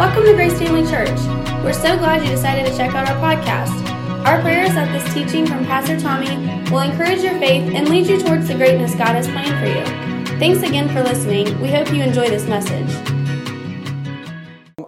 Welcome to Grace Family Church. We're so glad you decided to check out our podcast. Our prayer is that this teaching from Pastor Tommy will encourage your faith and lead you towards the greatness God has planned for you. Thanks again for listening. We hope you enjoy this message.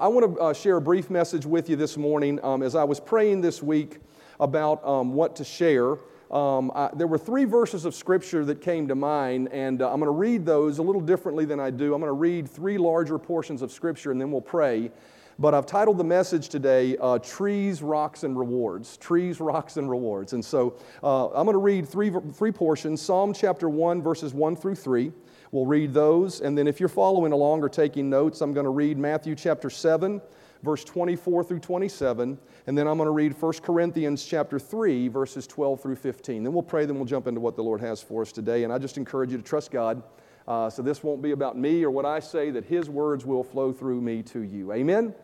I want to uh, share a brief message with you this morning. Um, as I was praying this week about um, what to share, um, I, there were three verses of scripture that came to mind, and uh, I'm going to read those a little differently than I do. I'm going to read three larger portions of scripture, and then we'll pray. But I've titled the message today, uh, Trees, Rocks, and Rewards. Trees, Rocks, and Rewards. And so uh, I'm going to read three, three portions Psalm chapter 1, verses 1 through 3. We'll read those. And then if you're following along or taking notes, I'm going to read Matthew chapter 7, verse 24 through 27, and then I'm going to read 1 Corinthians chapter 3, verses 12 through 15. Then we'll pray, then we'll jump into what the Lord has for us today. And I just encourage you to trust God. Uh, so this won't be about me or what I say, that His words will flow through me to you. Amen?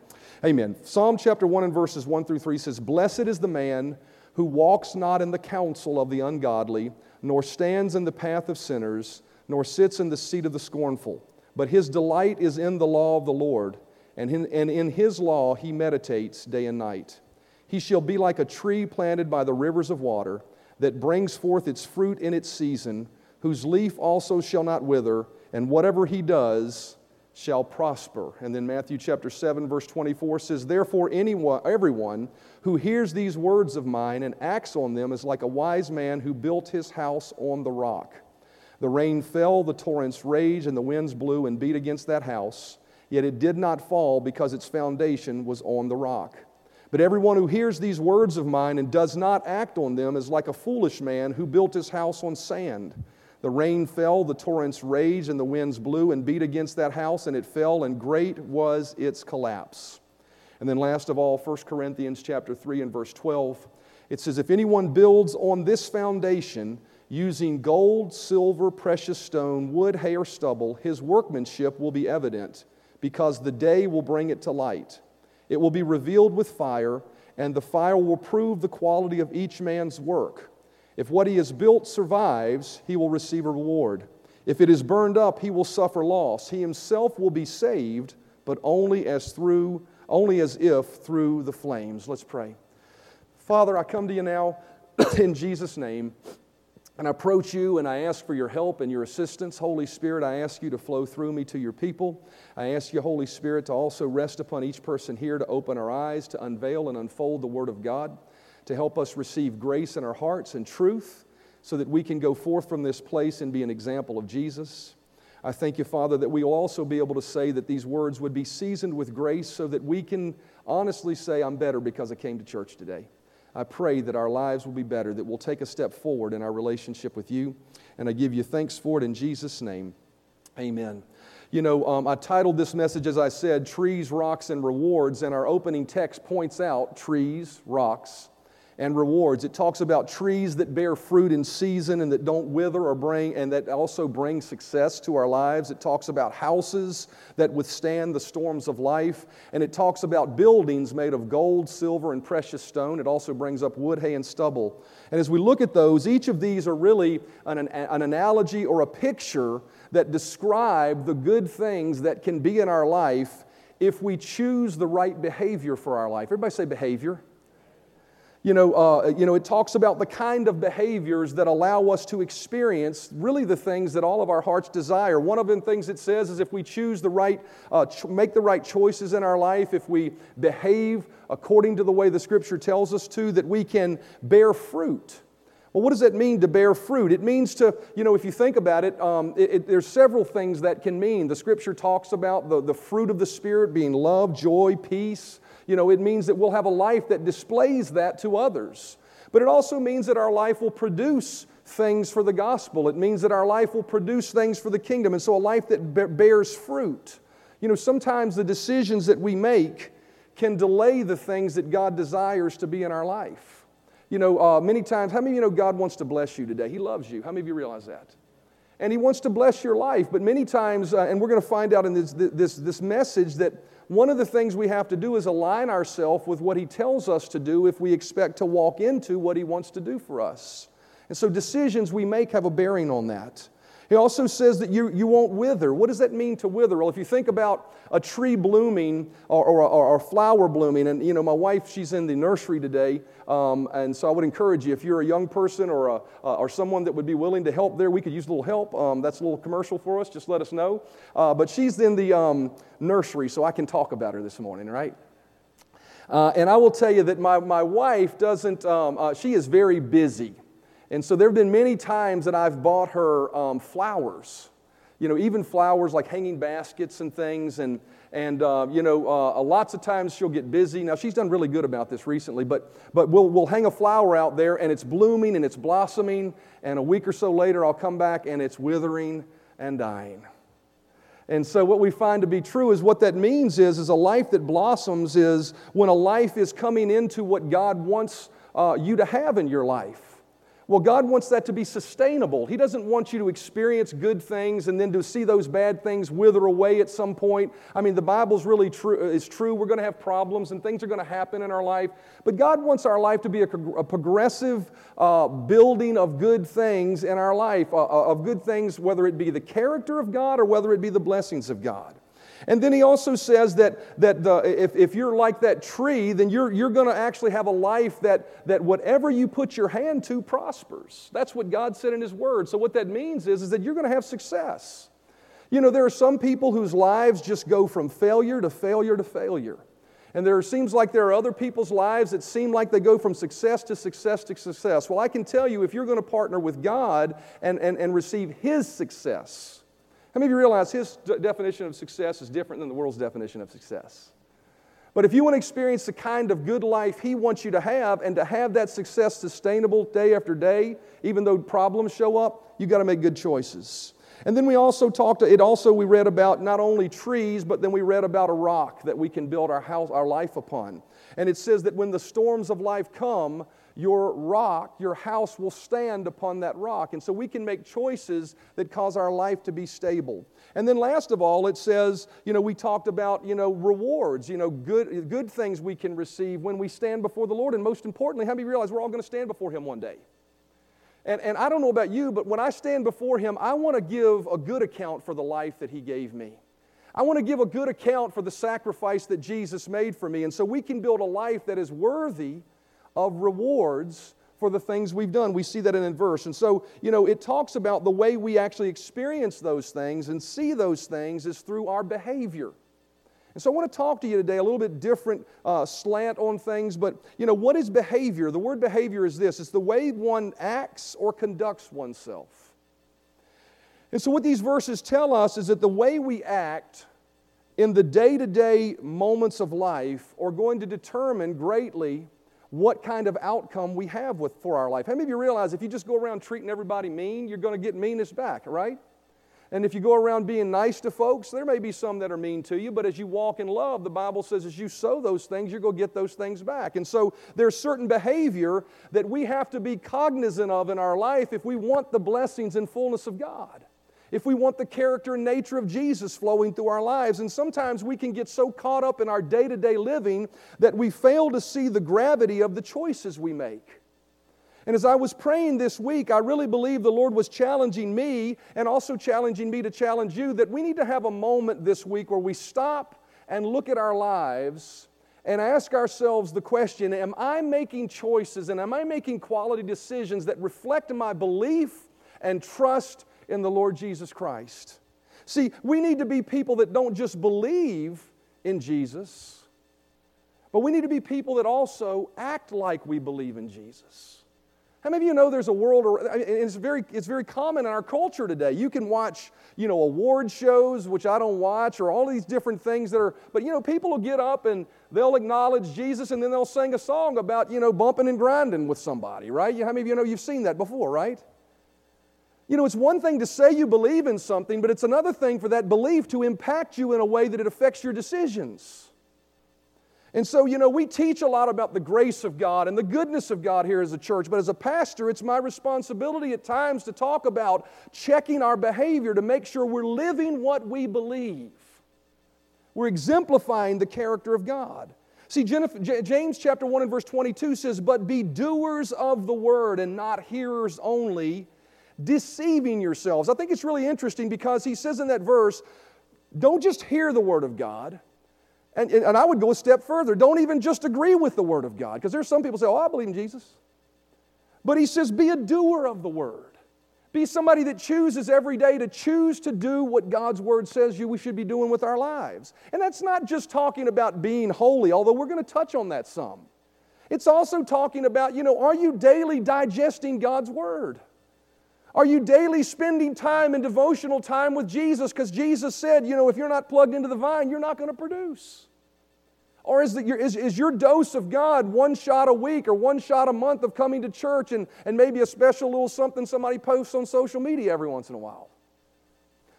Amen. Psalm chapter 1 and verses 1 through 3 says, Blessed is the man who walks not in the counsel of the ungodly, nor stands in the path of sinners, nor sits in the seat of the scornful. But his delight is in the law of the Lord and in, and in his law he meditates day and night. He shall be like a tree planted by the rivers of water that brings forth its fruit in its season, whose leaf also shall not wither, and whatever he does shall prosper. And then Matthew chapter 7 verse 24 says, "Therefore anyone everyone who hears these words of mine and acts on them is like a wise man who built his house on the rock. The rain fell, the torrents raged, and the winds blew and beat against that house." Yet it did not fall because its foundation was on the rock. But everyone who hears these words of mine and does not act on them is like a foolish man who built his house on sand. The rain fell, the torrents raged, and the winds blew and beat against that house, and it fell, and great was its collapse. And then last of all, 1 Corinthians chapter 3 and verse 12, it says, If anyone builds on this foundation using gold, silver, precious stone, wood, hay, or stubble, his workmanship will be evident because the day will bring it to light. It will be revealed with fire, and the fire will prove the quality of each man's work. If what he has built survives, he will receive a reward. If it is burned up, he will suffer loss. He himself will be saved, but only as through only as if through the flames. Let's pray. Father, I come to you now in Jesus name. And I approach you and I ask for your help and your assistance. Holy Spirit, I ask you to flow through me to your people. I ask you, Holy Spirit, to also rest upon each person here to open our eyes, to unveil and unfold the Word of God, to help us receive grace in our hearts and truth so that we can go forth from this place and be an example of Jesus. I thank you, Father, that we will also be able to say that these words would be seasoned with grace so that we can honestly say, I'm better because I came to church today. I pray that our lives will be better, that we'll take a step forward in our relationship with you. And I give you thanks for it in Jesus' name. Amen. You know, um, I titled this message, as I said, Trees, Rocks, and Rewards, and our opening text points out trees, rocks, and rewards. It talks about trees that bear fruit in season and that don't wither or bring, and that also bring success to our lives. It talks about houses that withstand the storms of life. And it talks about buildings made of gold, silver, and precious stone. It also brings up wood, hay, and stubble. And as we look at those, each of these are really an, an analogy or a picture that describe the good things that can be in our life if we choose the right behavior for our life. Everybody say behavior. You know, uh, you know, it talks about the kind of behaviors that allow us to experience really the things that all of our hearts desire. One of the things it says is if we choose the right, uh, ch- make the right choices in our life, if we behave according to the way the Scripture tells us to, that we can bear fruit. Well, what does that mean to bear fruit? It means to, you know, if you think about it, um, it, it, there's several things that can mean. The Scripture talks about the, the fruit of the Spirit being love, joy, peace you know, it means that we'll have a life that displays that to others. But it also means that our life will produce things for the gospel. It means that our life will produce things for the kingdom. And so a life that bears fruit. You know, sometimes the decisions that we make can delay the things that God desires to be in our life. You know, uh, many times, how many of you know God wants to bless you today? He loves you. How many of you realize that? And He wants to bless your life. But many times, uh, and we're going to find out in this, this, this message that one of the things we have to do is align ourselves with what He tells us to do if we expect to walk into what He wants to do for us. And so decisions we make have a bearing on that. He also says that you, you won't wither. What does that mean to wither? Well, if you think about a tree blooming or, or, or a flower blooming, and you know, my wife, she's in the nursery today, um, and so I would encourage you, if you're a young person or, a, uh, or someone that would be willing to help there, we could use a little help. Um, that's a little commercial for us, just let us know. Uh, but she's in the um, nursery, so I can talk about her this morning, right? Uh, and I will tell you that my, my wife doesn't, um, uh, she is very busy. And so there have been many times that I've bought her um, flowers, you know, even flowers like hanging baskets and things. And, and uh, you know, uh, lots of times she'll get busy. Now, she's done really good about this recently, but, but we'll, we'll hang a flower out there and it's blooming and it's blossoming. And a week or so later, I'll come back and it's withering and dying. And so what we find to be true is what that means is, is a life that blossoms is when a life is coming into what God wants uh, you to have in your life. Well, God wants that to be sustainable. He doesn't want you to experience good things and then to see those bad things wither away at some point. I mean, the Bible's really true, is true. We're going to have problems and things are going to happen in our life. But God wants our life to be a, a progressive uh, building of good things in our life, uh, uh, of good things, whether it be the character of God or whether it be the blessings of God. And then he also says that, that the, if, if you're like that tree, then you're, you're going to actually have a life that, that whatever you put your hand to prospers. That's what God said in his word. So, what that means is, is that you're going to have success. You know, there are some people whose lives just go from failure to failure to failure. And there seems like there are other people's lives that seem like they go from success to success to success. Well, I can tell you if you're going to partner with God and, and, and receive His success, how many of you realize his d- definition of success is different than the world's definition of success? But if you want to experience the kind of good life he wants you to have and to have that success sustainable day after day, even though problems show up, you've got to make good choices. And then we also talked, it also we read about not only trees, but then we read about a rock that we can build our house, our life upon. And it says that when the storms of life come, your rock, your house will stand upon that rock. And so we can make choices that cause our life to be stable. And then last of all, it says, you know, we talked about, you know, rewards, you know, good, good things we can receive when we stand before the Lord. And most importantly, how many realize we're all going to stand before Him one day? And, and I don't know about you, but when I stand before Him, I want to give a good account for the life that He gave me. I want to give a good account for the sacrifice that Jesus made for me. And so we can build a life that is worthy of rewards for the things we've done. We see that in a verse. And so, you know, it talks about the way we actually experience those things and see those things is through our behavior. And so I want to talk to you today a little bit different uh, slant on things, but you know, what is behavior? The word behavior is this it's the way one acts or conducts oneself. And so, what these verses tell us is that the way we act in the day to day moments of life are going to determine greatly what kind of outcome we have with, for our life. How many of you realize if you just go around treating everybody mean, you're going to get meanness back, right? And if you go around being nice to folks, there may be some that are mean to you, but as you walk in love, the Bible says as you sow those things, you're going to get those things back. And so there's certain behavior that we have to be cognizant of in our life if we want the blessings and fullness of God if we want the character and nature of Jesus flowing through our lives. And sometimes we can get so caught up in our day to day living that we fail to see the gravity of the choices we make. And as I was praying this week, I really believe the Lord was challenging me and also challenging me to challenge you that we need to have a moment this week where we stop and look at our lives and ask ourselves the question Am I making choices and am I making quality decisions that reflect my belief and trust in the Lord Jesus Christ. See, we need to be people that don't just believe in Jesus, but we need to be people that also act like we believe in Jesus. How many of you know there's a world, and it's very, it's very common in our culture today. You can watch, you know, award shows, which I don't watch, or all these different things that are, but you know, people will get up and they'll acknowledge Jesus and then they'll sing a song about, you know, bumping and grinding with somebody, right? How many of you know you've seen that before, right? You know, it's one thing to say you believe in something, but it's another thing for that belief to impact you in a way that it affects your decisions. And so, you know, we teach a lot about the grace of God and the goodness of God here as a church, but as a pastor, it's my responsibility at times to talk about checking our behavior to make sure we're living what we believe. We're exemplifying the character of God. See, James chapter 1 and verse 22 says, But be doers of the word and not hearers only deceiving yourselves. I think it's really interesting because he says in that verse, don't just hear the Word of God. And, and I would go a step further. Don't even just agree with the Word of God. Because there's some people say, oh, I believe in Jesus. But he says, be a doer of the Word. Be somebody that chooses every day to choose to do what God's Word says you we should be doing with our lives. And that's not just talking about being holy, although we're going to touch on that some. It's also talking about, you know, are you daily digesting God's Word? Are you daily spending time in devotional time with Jesus? Because Jesus said, you know, if you're not plugged into the vine, you're not going to produce. Or is, the, is, is your dose of God one shot a week or one shot a month of coming to church and, and maybe a special little something somebody posts on social media every once in a while?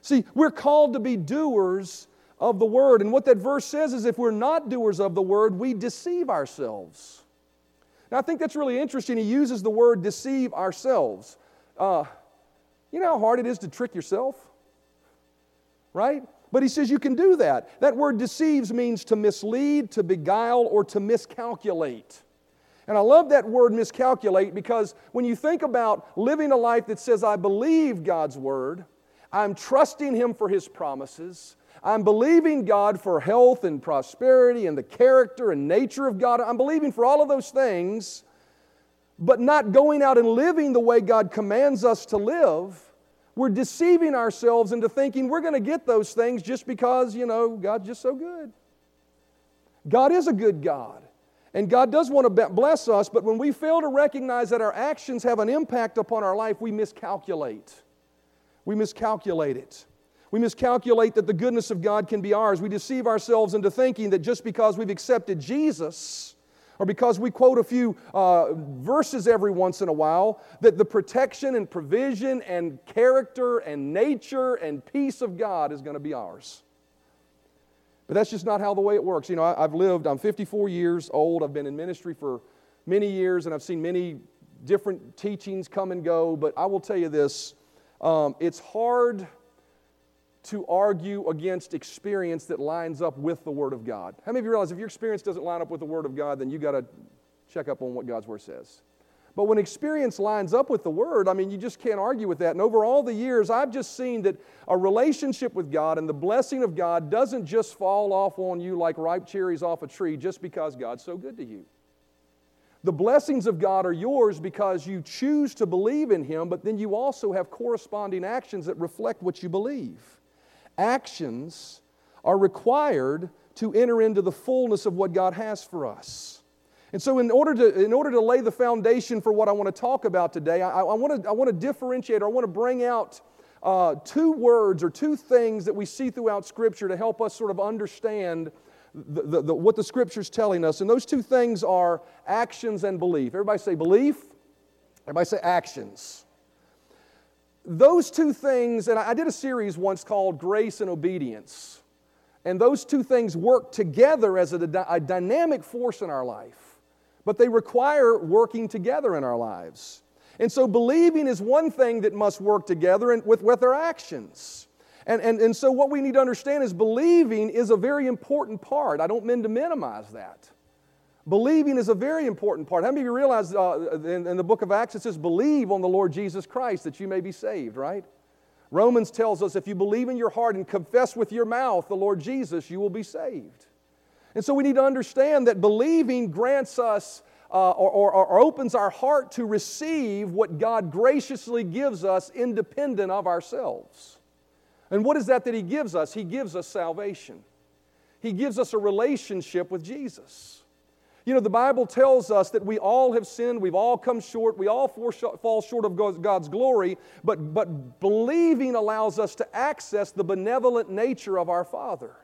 See, we're called to be doers of the word. And what that verse says is if we're not doers of the word, we deceive ourselves. Now, I think that's really interesting. He uses the word deceive ourselves. Uh, you know how hard it is to trick yourself? Right? But he says you can do that. That word deceives means to mislead, to beguile, or to miscalculate. And I love that word miscalculate because when you think about living a life that says, I believe God's word, I'm trusting Him for His promises, I'm believing God for health and prosperity and the character and nature of God, I'm believing for all of those things but not going out and living the way God commands us to live, we're deceiving ourselves into thinking we're going to get those things just because, you know, God's just so good. God is a good God. And God does want to bless us, but when we fail to recognize that our actions have an impact upon our life, we miscalculate. We miscalculate it. We miscalculate that the goodness of God can be ours. We deceive ourselves into thinking that just because we've accepted Jesus, or because we quote a few uh, verses every once in a while, that the protection and provision and character and nature and peace of God is going to be ours. But that's just not how the way it works. You know, I, I've lived, I'm 54 years old, I've been in ministry for many years, and I've seen many different teachings come and go, but I will tell you this um, it's hard to argue against experience that lines up with the Word of God. How many of you realize if your experience doesn't line up with the Word of God, then you got to check up on what God's Word says? But when experience lines up with the Word, I mean, you just can't argue with that. And over all the years, I've just seen that a relationship with God and the blessing of God doesn't just fall off on you like ripe cherries off a tree just because God's so good to you. The blessings of God are yours because you choose to believe in Him, but then you also have corresponding actions that reflect what you believe actions are required to enter into the fullness of what God has for us. And so, in order to, in order to lay the foundation for what I want to talk about today, I, I, want, to, I want to differentiate or I want to bring out uh, two words or two things that we see throughout Scripture to help us sort of understand the, the, the, what the Scripture's telling us. And those two things are actions and belief. Everybody say belief, everybody say actions those two things, and I did a series once called Grace and Obedience, and those two things work together as a, a dynamic force in our life, but they require working together in our lives. And so, believing is one thing that must work together and with, with our actions. And, and, and so, what we need to understand is believing is a very important part. I don't mean to minimize that. Believing is a very important part. How many of you realize uh, in, in the book of Acts it says, believe on the Lord Jesus Christ that you may be saved, right? Romans tells us if you believe in your heart and confess with your mouth the Lord Jesus, you will be saved. And so we need to understand that believing grants us uh, or, or, or, opens our heart to receive what God graciously gives us independent of ourselves. And what is that that He gives us? He gives us salvation, He gives us a relationship with Jesus. You know, the Bible tells us that we all have sinned, we've all come short, we all fall short of God's glory, but, but believing allows us to access the benevolent nature of our Father.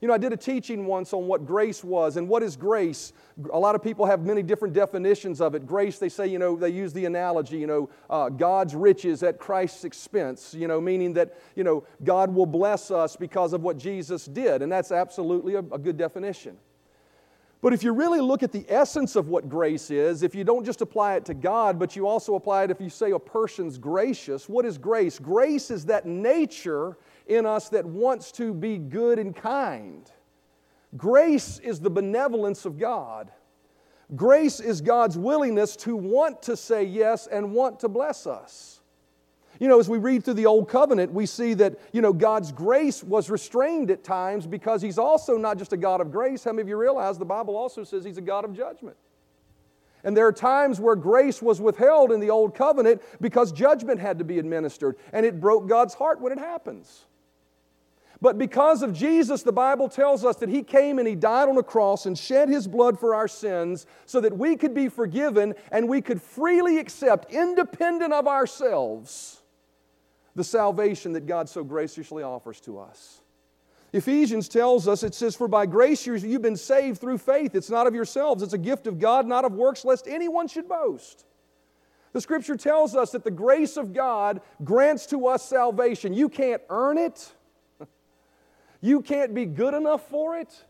You know, I did a teaching once on what grace was and what is grace. A lot of people have many different definitions of it. Grace, they say, you know, they use the analogy, you know, uh, God's riches at Christ's expense, you know, meaning that, you know, God will bless us because of what Jesus did. And that's absolutely a, a good definition. But if you really look at the essence of what grace is, if you don't just apply it to God, but you also apply it if you say a person's gracious, what is grace? Grace is that nature in us that wants to be good and kind. Grace is the benevolence of God. Grace is God's willingness to want to say yes and want to bless us. You know, as we read through the Old Covenant, we see that, you know, God's grace was restrained at times because He's also not just a God of grace. How many of you realize the Bible also says He's a God of judgment? And there are times where grace was withheld in the Old Covenant because judgment had to be administered, and it broke God's heart when it happens. But because of Jesus, the Bible tells us that He came and He died on a cross and shed His blood for our sins so that we could be forgiven and we could freely accept, independent of ourselves, the salvation that God so graciously offers to us. Ephesians tells us, it says, For by grace you've been saved through faith. It's not of yourselves, it's a gift of God, not of works, lest anyone should boast. The scripture tells us that the grace of God grants to us salvation. You can't earn it, you can't be good enough for it.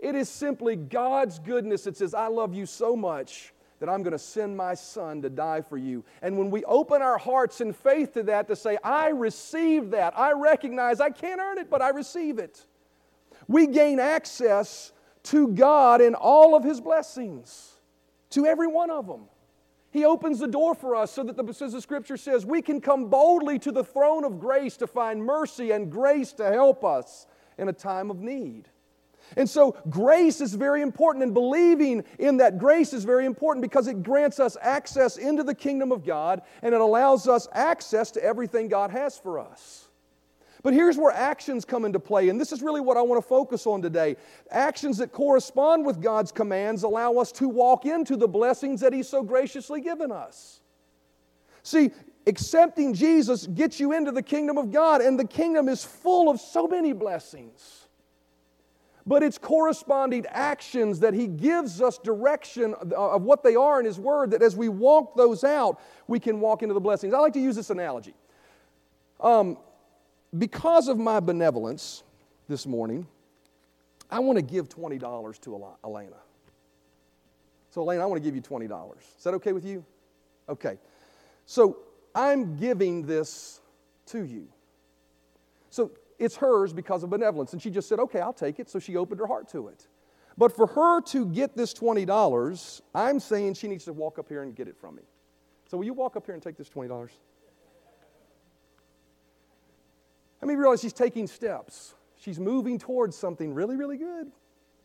It is simply God's goodness that says, I love you so much that I'm going to send my son to die for you. And when we open our hearts in faith to that, to say, I receive that, I recognize I can't earn it, but I receive it, we gain access to God in all of his blessings, to every one of them. He opens the door for us so that, the, as the scripture says, we can come boldly to the throne of grace to find mercy and grace to help us in a time of need. And so, grace is very important, and believing in that grace is very important because it grants us access into the kingdom of God and it allows us access to everything God has for us. But here's where actions come into play, and this is really what I want to focus on today. Actions that correspond with God's commands allow us to walk into the blessings that He's so graciously given us. See, accepting Jesus gets you into the kingdom of God, and the kingdom is full of so many blessings but it's corresponding actions that He gives us direction of what they are in His Word, that as we walk those out, we can walk into the blessings. I like to use this analogy. Um, because of my benevolence this morning, I want to give $20 to Elena. So, Elena, I want to give you $20. Is that okay with you? Okay. So, I'm giving this to you. So, it's hers because of benevolence. And she just said, okay, I'll take it. So she opened her heart to it. But for her to get this $20, I'm saying she needs to walk up here and get it from me. So will you walk up here and take this $20? I mean, realize she's taking steps. She's moving towards something really, really good,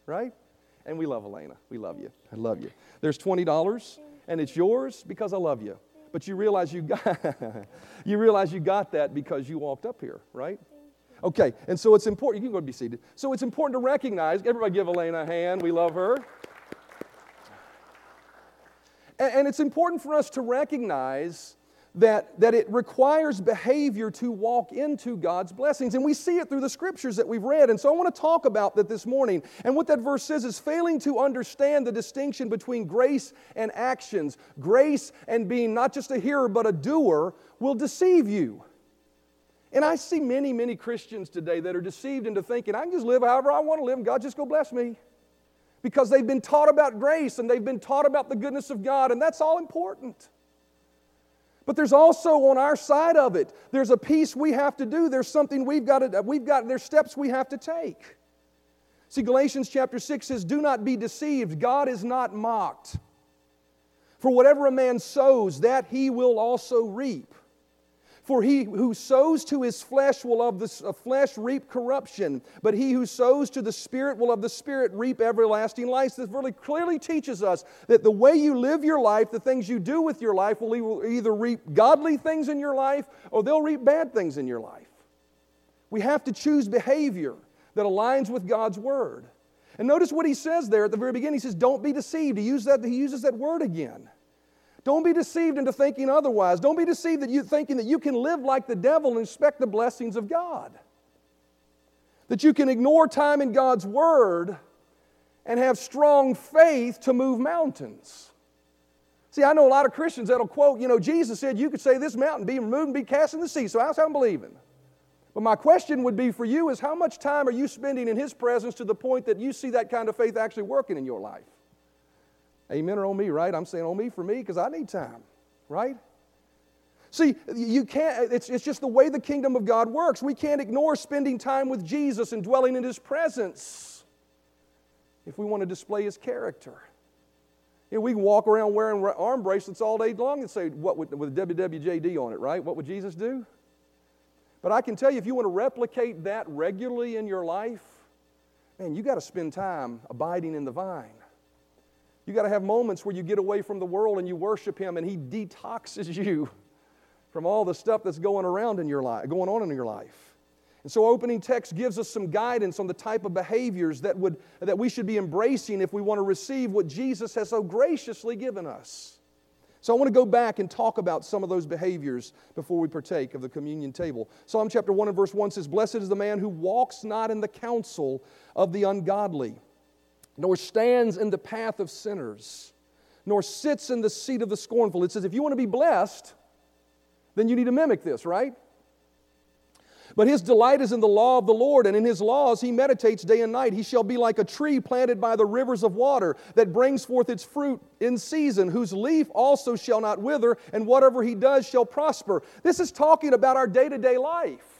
right? And we love Elena. We love you. I love you. There's $20, and it's yours because I love you. But you realize you got, you realize you got that because you walked up here, right? Okay, and so it's important, you can go be seated. So it's important to recognize, everybody give Elena a hand, we love her. And, and it's important for us to recognize that, that it requires behavior to walk into God's blessings. And we see it through the scriptures that we've read. And so I want to talk about that this morning. And what that verse says is failing to understand the distinction between grace and actions. Grace and being not just a hearer, but a doer will deceive you. And I see many, many Christians today that are deceived into thinking, I can just live however I want to live and God just go bless me. Because they've been taught about grace and they've been taught about the goodness of God, and that's all important. But there's also on our side of it, there's a piece we have to do. There's something we've got to, we've got, there's steps we have to take. See, Galatians chapter 6 says, Do not be deceived. God is not mocked. For whatever a man sows, that he will also reap. For he who sows to his flesh will of the uh, flesh reap corruption, but he who sows to the Spirit will of the Spirit reap everlasting life. This really clearly teaches us that the way you live your life, the things you do with your life, will either reap godly things in your life or they'll reap bad things in your life. We have to choose behavior that aligns with God's Word. And notice what he says there at the very beginning. He says, Don't be deceived. He, used that, he uses that word again. Don't be deceived into thinking otherwise. Don't be deceived that you thinking that you can live like the devil and expect the blessings of God. That you can ignore time in God's word and have strong faith to move mountains. See, I know a lot of Christians that'll quote, you know, Jesus said you could say this mountain be removed and be cast in the sea. So I'm believing? But my question would be for you is how much time are you spending in his presence to the point that you see that kind of faith actually working in your life? Amen or on me, right? I'm saying on me for me because I need time, right? See, you can't, it's, it's just the way the kingdom of God works. We can't ignore spending time with Jesus and dwelling in his presence if we want to display his character. You know, we can walk around wearing arm bracelets all day long and say, what with, with WWJD on it, right? What would Jesus do? But I can tell you, if you want to replicate that regularly in your life, man, you got to spend time abiding in the vine. You got to have moments where you get away from the world and you worship Him, and He detoxes you from all the stuff that's going around in your life, going on in your life. And so, opening text gives us some guidance on the type of behaviors that, would, that we should be embracing if we want to receive what Jesus has so graciously given us. So, I want to go back and talk about some of those behaviors before we partake of the communion table. Psalm chapter 1 and verse 1 says, Blessed is the man who walks not in the counsel of the ungodly nor stands in the path of sinners, nor sits in the seat of the scornful. It says, if you want to be blessed, then you need to mimic this, right? But his delight is in the law of the Lord, and in his laws he meditates day and night. He shall be like a tree planted by the rivers of water that brings forth its fruit in season, whose leaf also shall not wither, and whatever he does shall prosper. This is talking about our day to day life.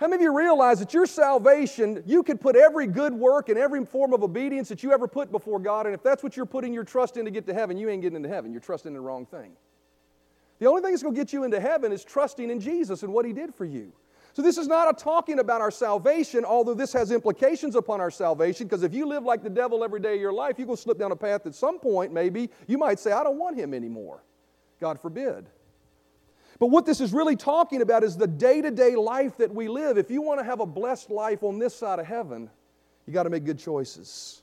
How many of you realize that your salvation, you could put every good work and every form of obedience that you ever put before God, and if that's what you're putting your trust in to get to heaven, you ain't getting into heaven. You're trusting in the wrong thing. The only thing that's going to get you into heaven is trusting in Jesus and what He did for you. So, this is not a talking about our salvation, although this has implications upon our salvation, because if you live like the devil every day of your life, you're going to slip down a path at some point, maybe, you might say, I don't want Him anymore. God forbid. But what this is really talking about is the day to day life that we live. If you want to have a blessed life on this side of heaven, you got to make good choices.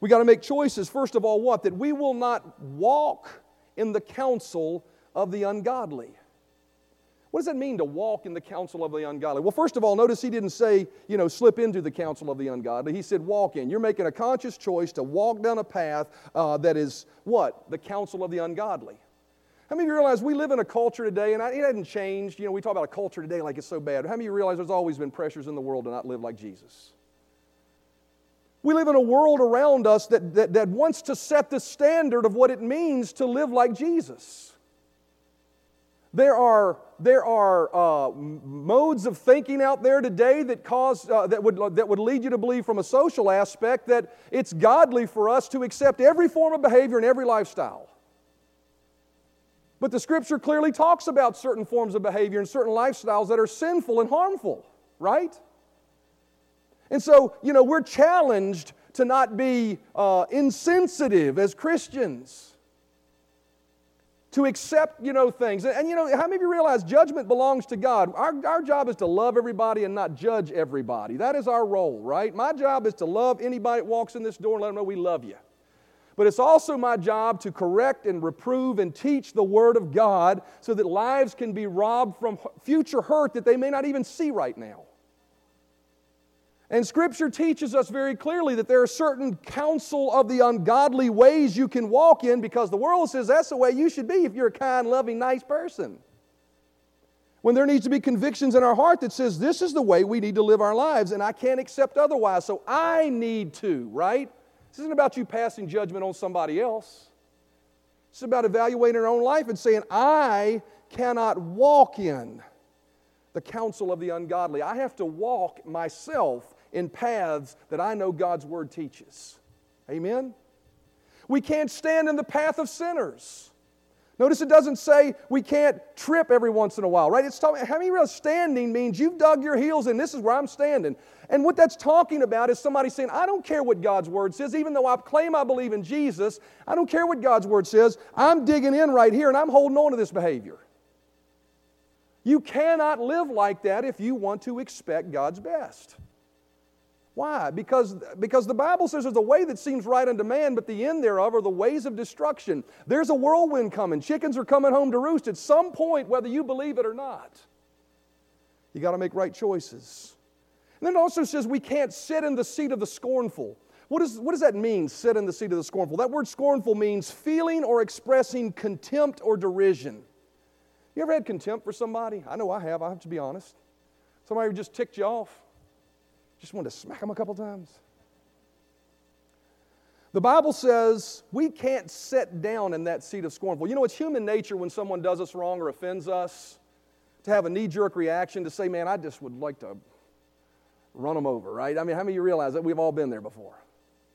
We got to make choices, first of all, what? That we will not walk in the counsel of the ungodly. What does that mean to walk in the counsel of the ungodly? Well, first of all, notice he didn't say, you know, slip into the counsel of the ungodly. He said walk in. You're making a conscious choice to walk down a path uh, that is what? The counsel of the ungodly. How many of you realize we live in a culture today, and it hasn't changed? You know, we talk about a culture today like it's so bad. How many of you realize there's always been pressures in the world to not live like Jesus? We live in a world around us that, that, that wants to set the standard of what it means to live like Jesus. There are, there are uh, modes of thinking out there today that, cause, uh, that, would, that would lead you to believe, from a social aspect, that it's godly for us to accept every form of behavior and every lifestyle. But the scripture clearly talks about certain forms of behavior and certain lifestyles that are sinful and harmful, right? And so, you know, we're challenged to not be uh, insensitive as Christians, to accept, you know, things. And, and, you know, how many of you realize judgment belongs to God? Our, our job is to love everybody and not judge everybody. That is our role, right? My job is to love anybody that walks in this door and let them know we love you. But it's also my job to correct and reprove and teach the Word of God so that lives can be robbed from future hurt that they may not even see right now. And Scripture teaches us very clearly that there are certain counsel of the ungodly ways you can walk in because the world says that's the way you should be if you're a kind, loving, nice person. When there needs to be convictions in our heart that says this is the way we need to live our lives and I can't accept otherwise, so I need to, right? This isn't about you passing judgment on somebody else. It's about evaluating our own life and saying, I cannot walk in the counsel of the ungodly. I have to walk myself in paths that I know God's Word teaches. Amen? We can't stand in the path of sinners. Notice it doesn't say we can't trip every once in a while, right? It's talking, how many real standing means you've dug your heels in, this is where I'm standing. And what that's talking about is somebody saying, I don't care what God's word says, even though I claim I believe in Jesus, I don't care what God's word says, I'm digging in right here and I'm holding on to this behavior. You cannot live like that if you want to expect God's best. Why? Because, because the Bible says there's a way that seems right unto man, but the end thereof are the ways of destruction. There's a whirlwind coming. Chickens are coming home to roost at some point, whether you believe it or not. You got to make right choices. And then it also says we can't sit in the seat of the scornful. What, is, what does that mean, sit in the seat of the scornful? That word scornful means feeling or expressing contempt or derision. You ever had contempt for somebody? I know I have, I have to be honest. Somebody who just ticked you off. Just wanted to smack him a couple times. The Bible says we can't sit down in that seat of scornful. You know, it's human nature when someone does us wrong or offends us to have a knee jerk reaction to say, man, I just would like to run them over, right? I mean, how many of you realize that we've all been there before,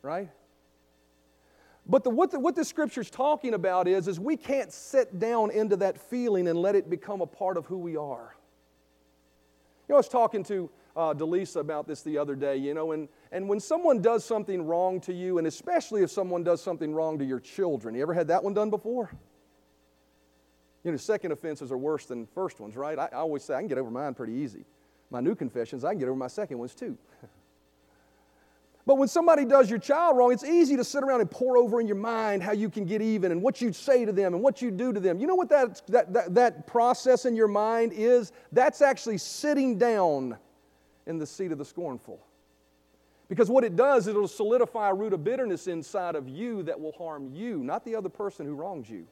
right? But the, what, the, what the scripture's talking about is, is we can't sit down into that feeling and let it become a part of who we are. You know, I was talking to uh, Delisa about this the other day, you know, and, and when someone does something wrong to you, and especially if someone does something wrong to your children, you ever had that one done before? You know, second offenses are worse than first ones, right? I, I always say I can get over mine pretty easy. My new confessions, I can get over my second ones too. But when somebody does your child wrong, it's easy to sit around and pour over in your mind how you can get even and what you'd say to them and what you'd do to them. You know what that, that, that, that process in your mind is? That's actually sitting down in the seat of the scornful. Because what it does, it'll solidify a root of bitterness inside of you that will harm you, not the other person who wrongs you.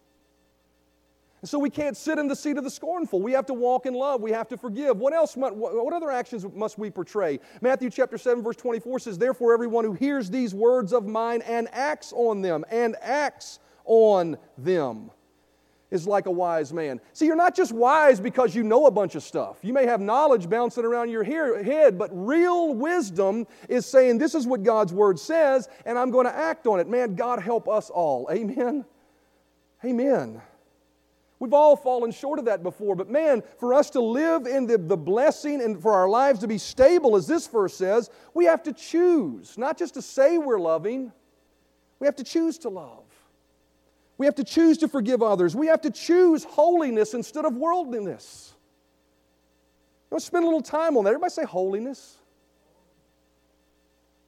And so we can't sit in the seat of the scornful. We have to walk in love. We have to forgive. What else? What other actions must we portray? Matthew chapter 7, verse 24 says, Therefore, everyone who hears these words of mine and acts on them, and acts on them, is like a wise man. See, you're not just wise because you know a bunch of stuff. You may have knowledge bouncing around your head, but real wisdom is saying, This is what God's word says, and I'm going to act on it. Man, God help us all. Amen. Amen. We've all fallen short of that before, but man, for us to live in the, the blessing and for our lives to be stable, as this verse says, we have to choose, not just to say we're loving, we have to choose to love. We have to choose to forgive others. We have to choose holiness instead of worldliness. Let's spend a little time on that. Everybody say holiness.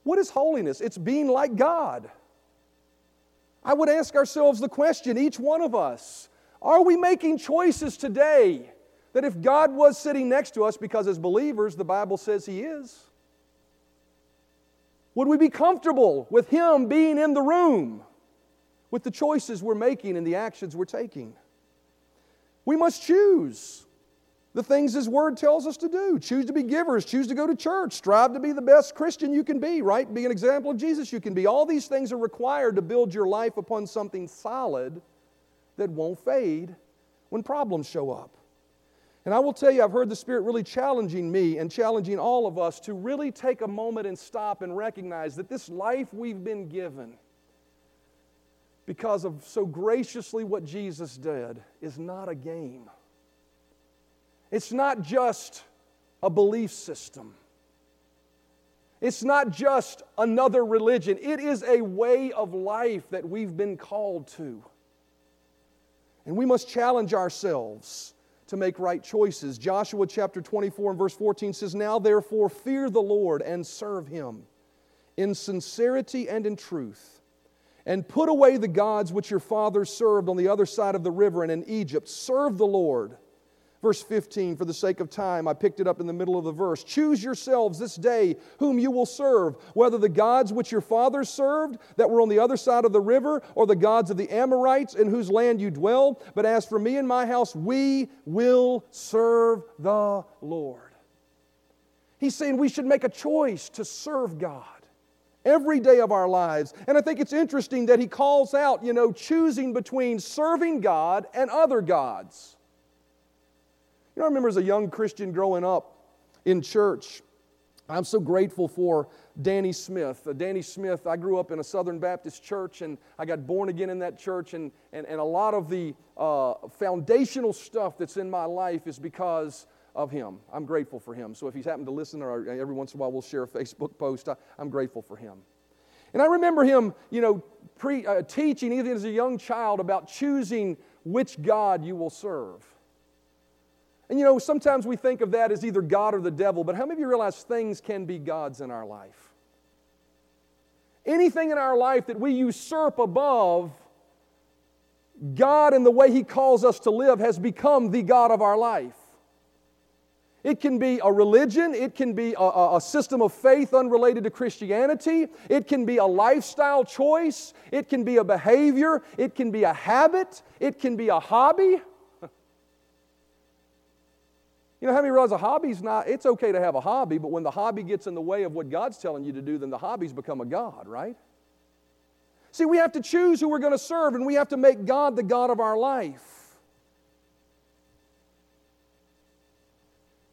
What is holiness? It's being like God. I would ask ourselves the question, each one of us, are we making choices today that if God was sitting next to us, because as believers, the Bible says He is, would we be comfortable with Him being in the room with the choices we're making and the actions we're taking? We must choose the things His Word tells us to do. Choose to be givers, choose to go to church, strive to be the best Christian you can be, right? Be an example of Jesus you can be. All these things are required to build your life upon something solid that won't fade when problems show up. And I will tell you, I've heard the Spirit really challenging me and challenging all of us to really take a moment and stop and recognize that this life we've been given, because of so graciously what Jesus did, is not a game. It's not just a belief system. It's not just another religion. It is a way of life that we've been called to. And we must challenge ourselves to make right choices. Joshua chapter 24 and verse 14 says, Now therefore fear the Lord and serve him in sincerity and in truth, and put away the gods which your fathers served on the other side of the river and in Egypt. Serve the Lord. Verse 15, for the sake of time, I picked it up in the middle of the verse. Choose yourselves this day whom you will serve, whether the gods which your fathers served that were on the other side of the river, or the gods of the Amorites in whose land you dwell. But as for me and my house, we will serve the Lord. He's saying we should make a choice to serve God every day of our lives. And I think it's interesting that he calls out, you know, choosing between serving God and other gods. You know, I remember as a young Christian growing up in church, I'm so grateful for Danny Smith. Uh, Danny Smith, I grew up in a Southern Baptist church and I got born again in that church. And, and, and a lot of the uh, foundational stuff that's in my life is because of him. I'm grateful for him. So if he's happened to listen, or every once in a while we'll share a Facebook post, I, am grateful for him. And I remember him, you know, pre, uh, teaching even as a young child about choosing which God you will serve. And you know, sometimes we think of that as either God or the devil, but how many of you realize things can be gods in our life? Anything in our life that we usurp above God and the way He calls us to live has become the God of our life. It can be a religion, it can be a, a, system of faith unrelated to Christianity, it can be a lifestyle choice, it can be a behavior, it can be a habit, it can be a hobby. You know, how many realize a hobby's not, it's okay to have a hobby, but when the hobby gets in the way of what God's telling you to do, then the hobby's become a God, right? See, we have to choose who we're going to serve, and we have to make God the God of our life.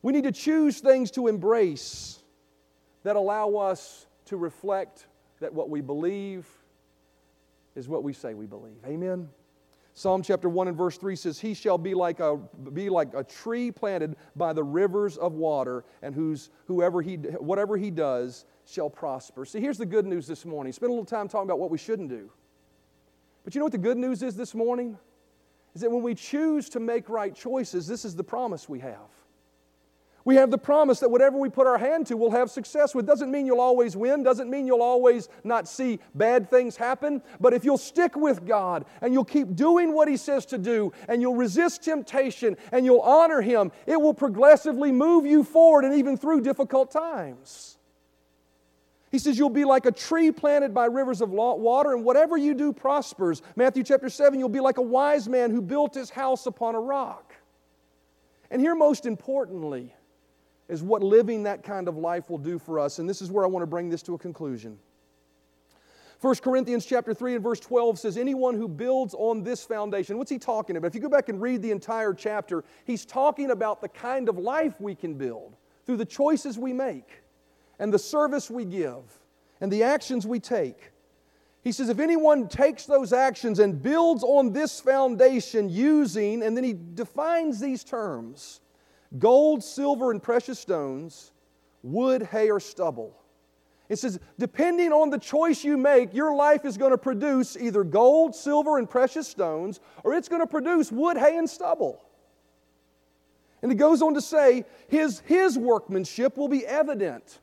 We need to choose things to embrace that allow us to reflect that what we believe is what we say we believe. Amen. Psalm chapter 1 and verse 3 says, He shall be like a, be like a tree planted by the rivers of water, and whose, whoever he, whatever he does shall prosper. See, here's the good news this morning. Spend a little time talking about what we shouldn't do. But you know what the good news is this morning? Is that when we choose to make right choices, this is the promise we have. We have the promise that whatever we put our hand to, we'll have success with. Doesn't mean you'll always win, doesn't mean you'll always not see bad things happen. But if you'll stick with God and you'll keep doing what He says to do and you'll resist temptation and you'll honor Him, it will progressively move you forward and even through difficult times. He says, You'll be like a tree planted by rivers of water, and whatever you do prospers. Matthew chapter 7, you'll be like a wise man who built his house upon a rock. And here, most importantly, is what living that kind of life will do for us. And this is where I want to bring this to a conclusion. 1 Corinthians chapter 3 and verse 12 says, Anyone who builds on this foundation, what's he talking about? If you go back and read the entire chapter, he's talking about the kind of life we can build through the choices we make and the service we give and the actions we take. He says, if anyone takes those actions and builds on this foundation using, and then he defines these terms gold, silver, and precious stones, wood, hay, or stubble. It says, depending on the choice you make, your life is going to produce either gold, silver, and precious stones, or it's going to produce wood, hay, and stubble. And it goes on to say, his, his workmanship will be evident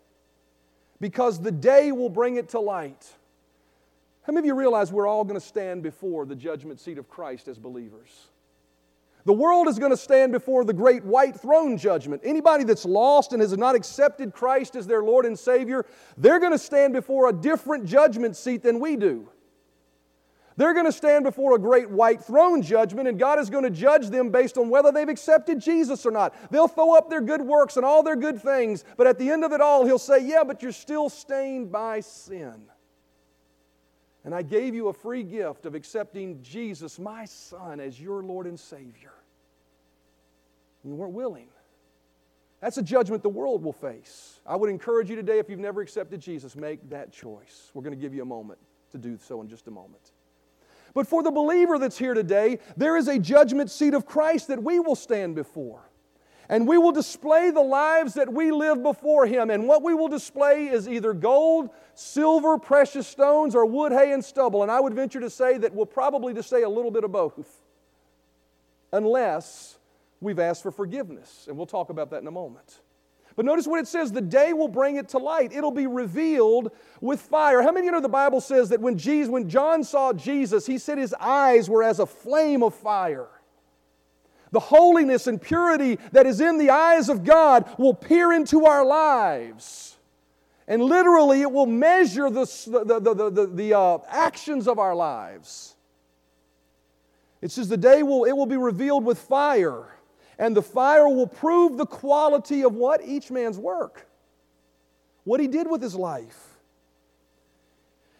because the day will bring it to light. How many of you realize we're all going to stand before the judgment seat of Christ as believers? The world is going to stand before the great white throne judgment. Anybody that's lost and has not accepted Christ as their Lord and Savior, they're going to stand before a different judgment seat than we do. They're going to stand before a great white throne judgment, and God is going to judge them based on whether they've accepted Jesus or not. They'll throw up their good works and all their good things, but at the end of it all, He'll say, Yeah, but you're still stained by sin. And I gave you a free gift of accepting Jesus, my Son, as your Lord and Savior. You weren't willing. That's a judgment the world will face. I would encourage you today, if you've never accepted Jesus, make that choice. We're going to give you a moment to do so in just a moment. But for the believer that's here today, there is a judgment seat of Christ that we will stand before. And we will display the lives that we live before Him. And what we will display is either gold, silver, precious stones, or wood, hay, and stubble. And I would venture to say that we'll probably just say a little bit of both, unless we've asked for forgiveness. And we'll talk about that in a moment. But notice what it says the day will bring it to light. It'll be revealed with fire. How many of you know the Bible says that when, Jesus, when John saw Jesus, he said his eyes were as a flame of fire? The holiness and purity that is in the eyes of God will peer into our lives. And literally, it will measure the, the, the, the, the uh, actions of our lives. It says the day will, it will be revealed with fire, and the fire will prove the quality of what? Each man's work. What he did with his life.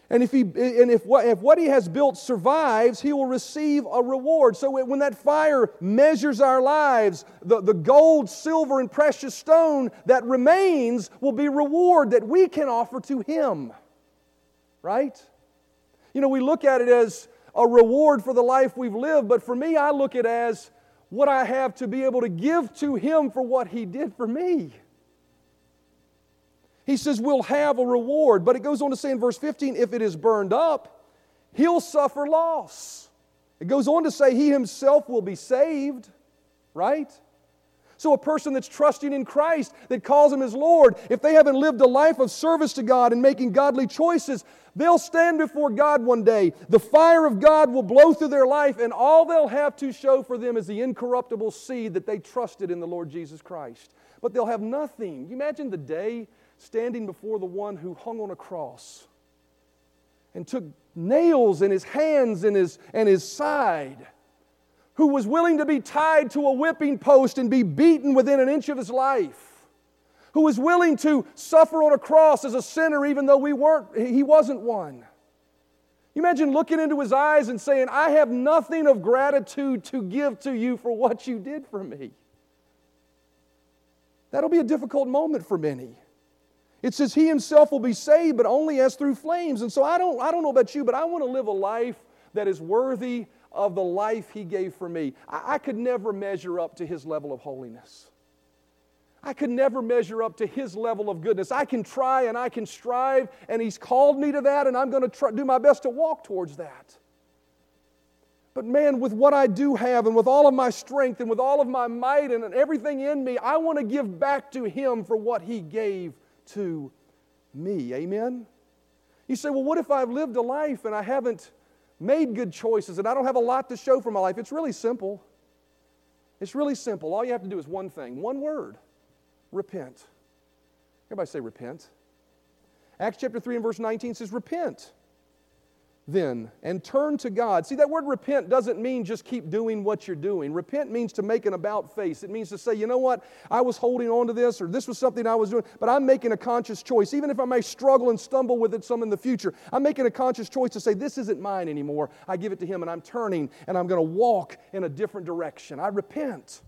And if, he, and if, what, if what he has built survives, he will receive a reward. So when that fire measures our lives, the, the gold, silver, and precious stone that remains will be reward that we can offer to him. Right? You know, we look at it as a reward for the life we've lived, but for me, I look at it as what I have to be able to give to him for what he did for me. He says, We'll have a reward. But it goes on to say in verse 15, if it is burned up, he'll suffer loss. It goes on to say, He himself will be saved, right? So, a person that's trusting in Christ, that calls Him his Lord, if they haven't lived a life of service to God and making godly choices, they'll stand before God one day. The fire of God will blow through their life, and all they'll have to show for them is the incorruptible seed that they trusted in the Lord Jesus Christ. But they'll have nothing. You imagine the day standing before the one who hung on a cross and took nails in his hands and his, and his side, who was willing to be tied to a whipping post and be beaten within an inch of his life, who was willing to suffer on a cross as a sinner even though we weren't, he wasn't one. You imagine looking into his eyes and saying, I have nothing of gratitude to give to you for what you did for me. That'll be a difficult moment for many. It says he himself will be saved, but only as through flames. And so I don't, I don't know about you, but I want to live a life that is worthy of the life he gave for me. I, I could never measure up to his level of holiness. I could never measure up to his level of goodness. I can try and I can strive, and he's called me to that, and I'm going to do my best to walk towards that. But man, with what I do have, and with all of my strength, and with all of my might, and everything in me, I want to give back to him for what he gave to me. Amen? You say, well, what if I've lived a life and I haven't made good choices and I don't have a lot to show for my life? It's really simple. It's really simple. All you have to do is one thing, one word repent. Everybody say repent. Acts chapter 3 and verse 19 says, Repent then and turn to God. See, that word repent doesn't mean just keep doing what you're doing. Repent means to make an about face. It means to say, you know what, I was holding on to this or this was something I was doing, but I'm making a conscious choice. Even if I may struggle and stumble with it some in the future, I'm making a conscious choice to say, this isn't mine anymore. I give it to Him and I'm turning and I'm going to walk in a different direction. I repent.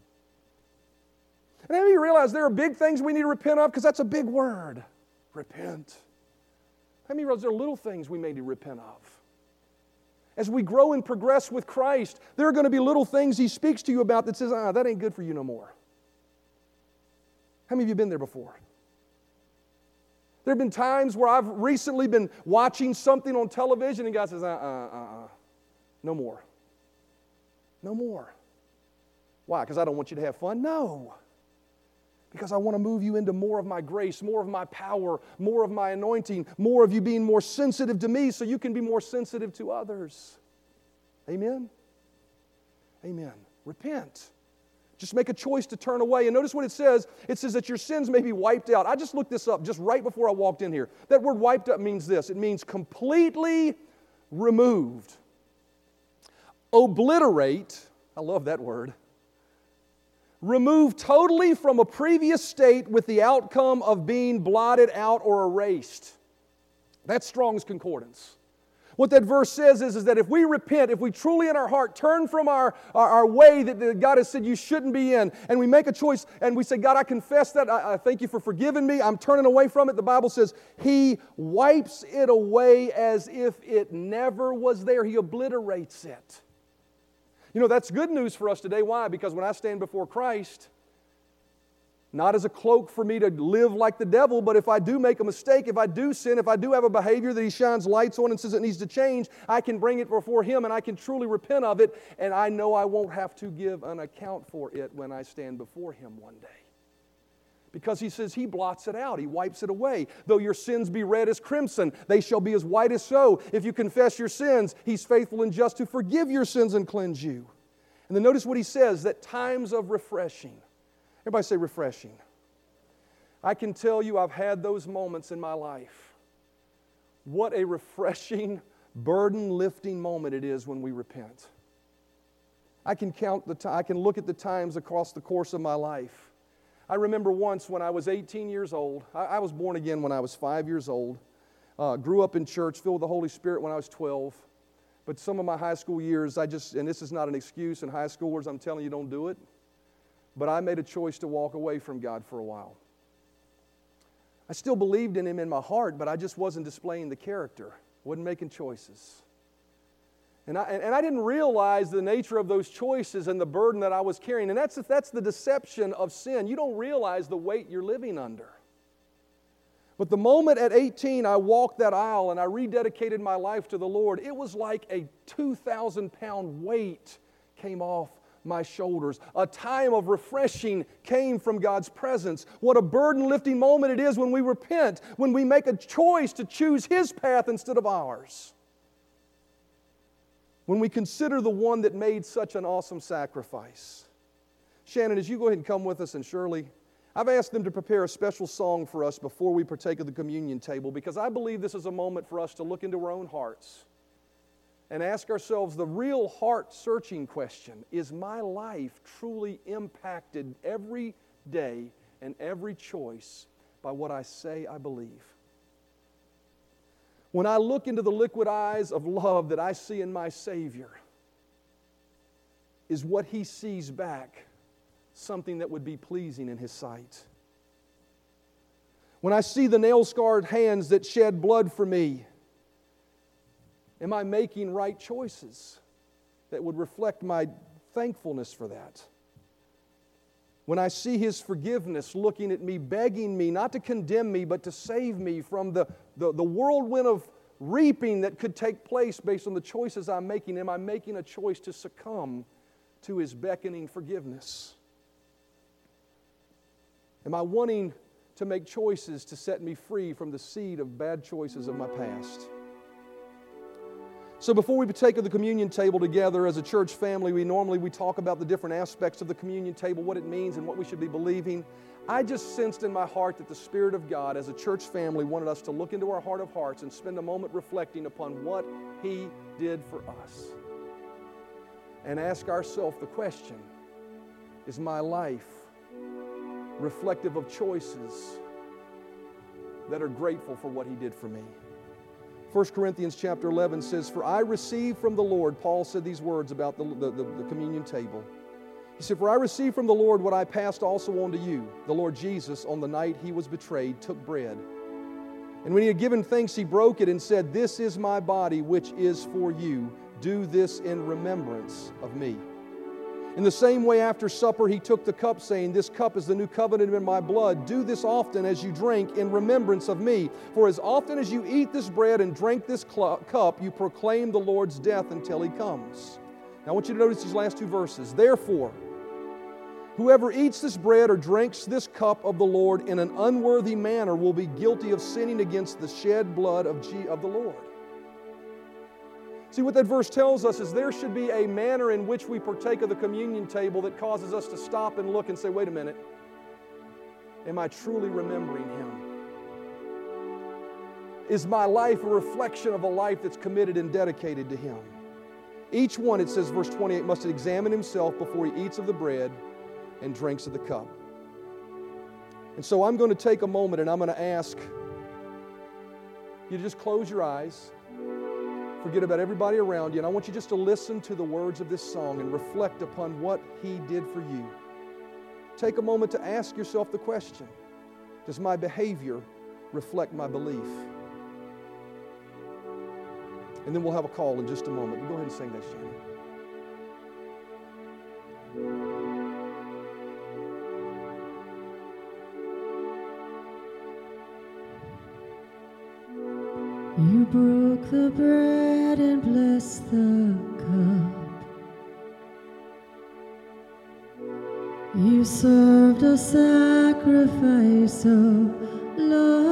And then you realize there are big things we need to repent of because that's a big word. Repent. How many realize there are little things we may need to repent of? As we grow and progress with Christ, there are going to be little things He speaks to you about that says, ah, that ain't good for you no more. How many of you been there before? There have been times where I've recently been watching something on television and God says, uh uh uh uh, no more. No more. Why? Because I don't want you to have fun? No because I want to move you into more of my grace, more of my power, more of my anointing, more of you being more sensitive to me so you can be more sensitive to others. Amen? Amen. Repent. Just make a choice to turn away. And notice what it says it says that your sins may be wiped out. I just looked this up just right before I walked in here. That word wiped out means this it means completely removed. Obliterate, I love that word removed totally from a previous state with the outcome of being blotted out or erased. That's Strong's Concordance. What that verse says is, is that if we repent, if we truly in our heart turn from our, our, our way that, God has said you shouldn't be in, and we make a choice and we say, God, I confess that, I, I thank you for forgiving me, I'm turning away from it, the Bible says He wipes it away as if it never was there. He obliterates it. You know, that's good news for us today. Why? Because when I stand before Christ, not as a cloak for me to live like the devil, but if I do make a mistake, if I do sin, if I do have a behavior that he shines lights on and says it needs to change, I can bring it before him and I can truly repent of it, and I know I won't have to give an account for it when I stand before him one day. Because he says he blots it out, he wipes it away. Though your sins be red as crimson, they shall be as white as snow. If you confess your sins, he's faithful and just to forgive your sins and cleanse you. And then notice what he says that times of refreshing. Everybody say refreshing. I can tell you I've had those moments in my life. What a refreshing, burden lifting moment it is when we repent. I can count the I can look at the times across the course of my life. I remember once when I was 18 years old. I, I was born again when I was five years old. Uh, grew up in church, filled with the Holy Spirit when I was 12. But some of my high school years, I just, and this is not an excuse, and high schoolers, I'm telling you, don't do it. But I made a choice to walk away from God for a while. I still believed in Him in my heart, but I just wasn't displaying the character, wasn't making choices. And I, and I didn't realize the nature of those choices and the burden that I was carrying. And that's, that's the deception of sin. You don't realize the weight you're living under. But the moment at 18 I walked that aisle and I rededicated my life to the Lord, it was like a 2,000 pound weight came off my shoulders. A time of refreshing came from God's presence. What a burden lifting moment it is when we repent, when we make a choice to choose His path instead of ours. When we consider the one that made such an awesome sacrifice. Shannon, as you go ahead and come with us, and Shirley, I've asked them to prepare a special song for us before we partake of the communion table because I believe this is a moment for us to look into our own hearts and ask ourselves the real heart searching question Is my life truly impacted every day and every choice by what I say I believe? When I look into the liquid eyes of love that I see in my Savior, is what He sees back something that would be pleasing in His sight? When I see the nail scarred hands that shed blood for me, am I making right choices that would reflect my thankfulness for that? When I see His forgiveness looking at me, begging me not to condemn me, but to save me from the, the, the whirlwind of reaping that could take place based on the choices I'm making, am I making a choice to succumb to His beckoning forgiveness? Am I wanting to make choices to set me free from the seed of bad choices of my past? So before we partake of the communion table together as a church family, we normally we talk about the different aspects of the communion table, what it means and what we should be believing. I just sensed in my heart that the Spirit of God, as a church family, wanted us to look into our heart of hearts and spend a moment reflecting upon what He did for us. And ask ourselves the question Is my life reflective of choices that are grateful for what He did for me? 1 Corinthians chapter 11 says, For I received from the Lord, Paul said these words about the, the, the, the, communion table. He said, For I received from the Lord what I passed also on to you. The Lord Jesus, on the night he was betrayed, took bread. And when he had given thanks, he broke it and said, This is my body, which is for you. Do this in remembrance of me. In the same way, after supper, he took the cup, saying, This cup is the new covenant in my blood. Do this often as you drink in remembrance of me. For as often as you eat this bread and drink this cup, you proclaim the Lord's death until he comes. Now, I want you to notice these last two verses. Therefore, Whoever eats this bread or drinks this cup of the Lord in an unworthy manner will be guilty of sinning against the shed blood of, G- of the Lord. See, what that verse tells us is there should be a manner in which we partake of the communion table that causes us to stop and look and say, wait a minute, am I truly remembering Him? Is my life a reflection of a life that's committed and dedicated to Him? Each one, it says, verse 28, must examine himself before he eats of the bread and drinks of the cup. And so I'm going to take a moment and I'm going to ask you to just close your eyes forget about everybody around you. And I want you just to listen to the words of this song and reflect upon what He did for you. Take a moment to ask yourself the question Does my behavior reflect my belief? And then we'll have a call in just a moment. Go ahead and sing that, Shannon. You broke the bread and blessed the cup. You served a sacrifice of love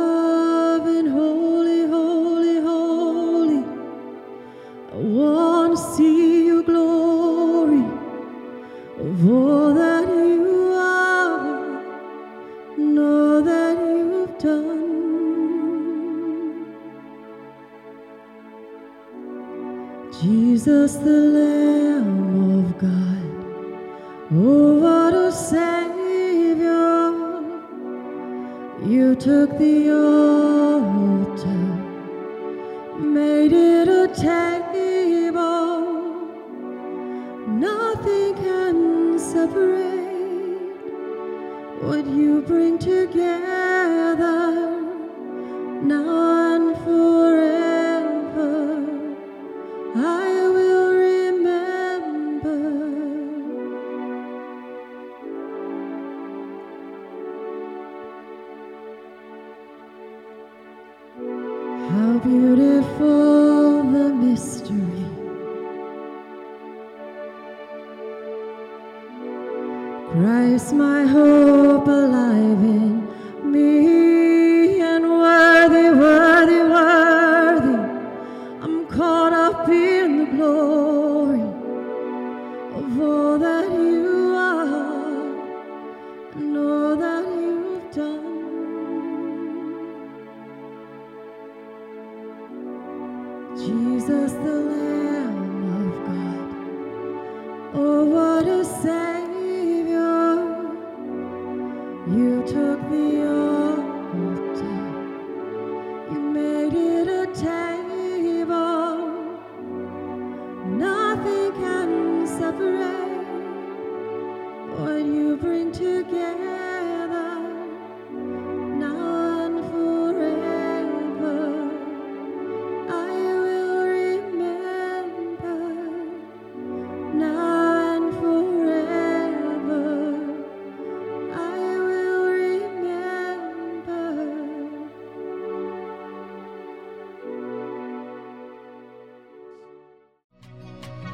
Jesus, the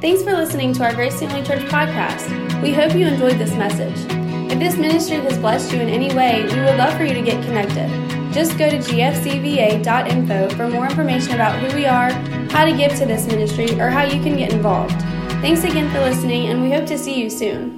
Thanks for listening to our Grace Family Church podcast. We hope you enjoyed this message. If this ministry has blessed you in any way, we would love for you to get connected. Just go to gfcva.info for more information about who we are, how to give to this ministry, or how you can get involved. Thanks again for listening, and we hope to see you soon.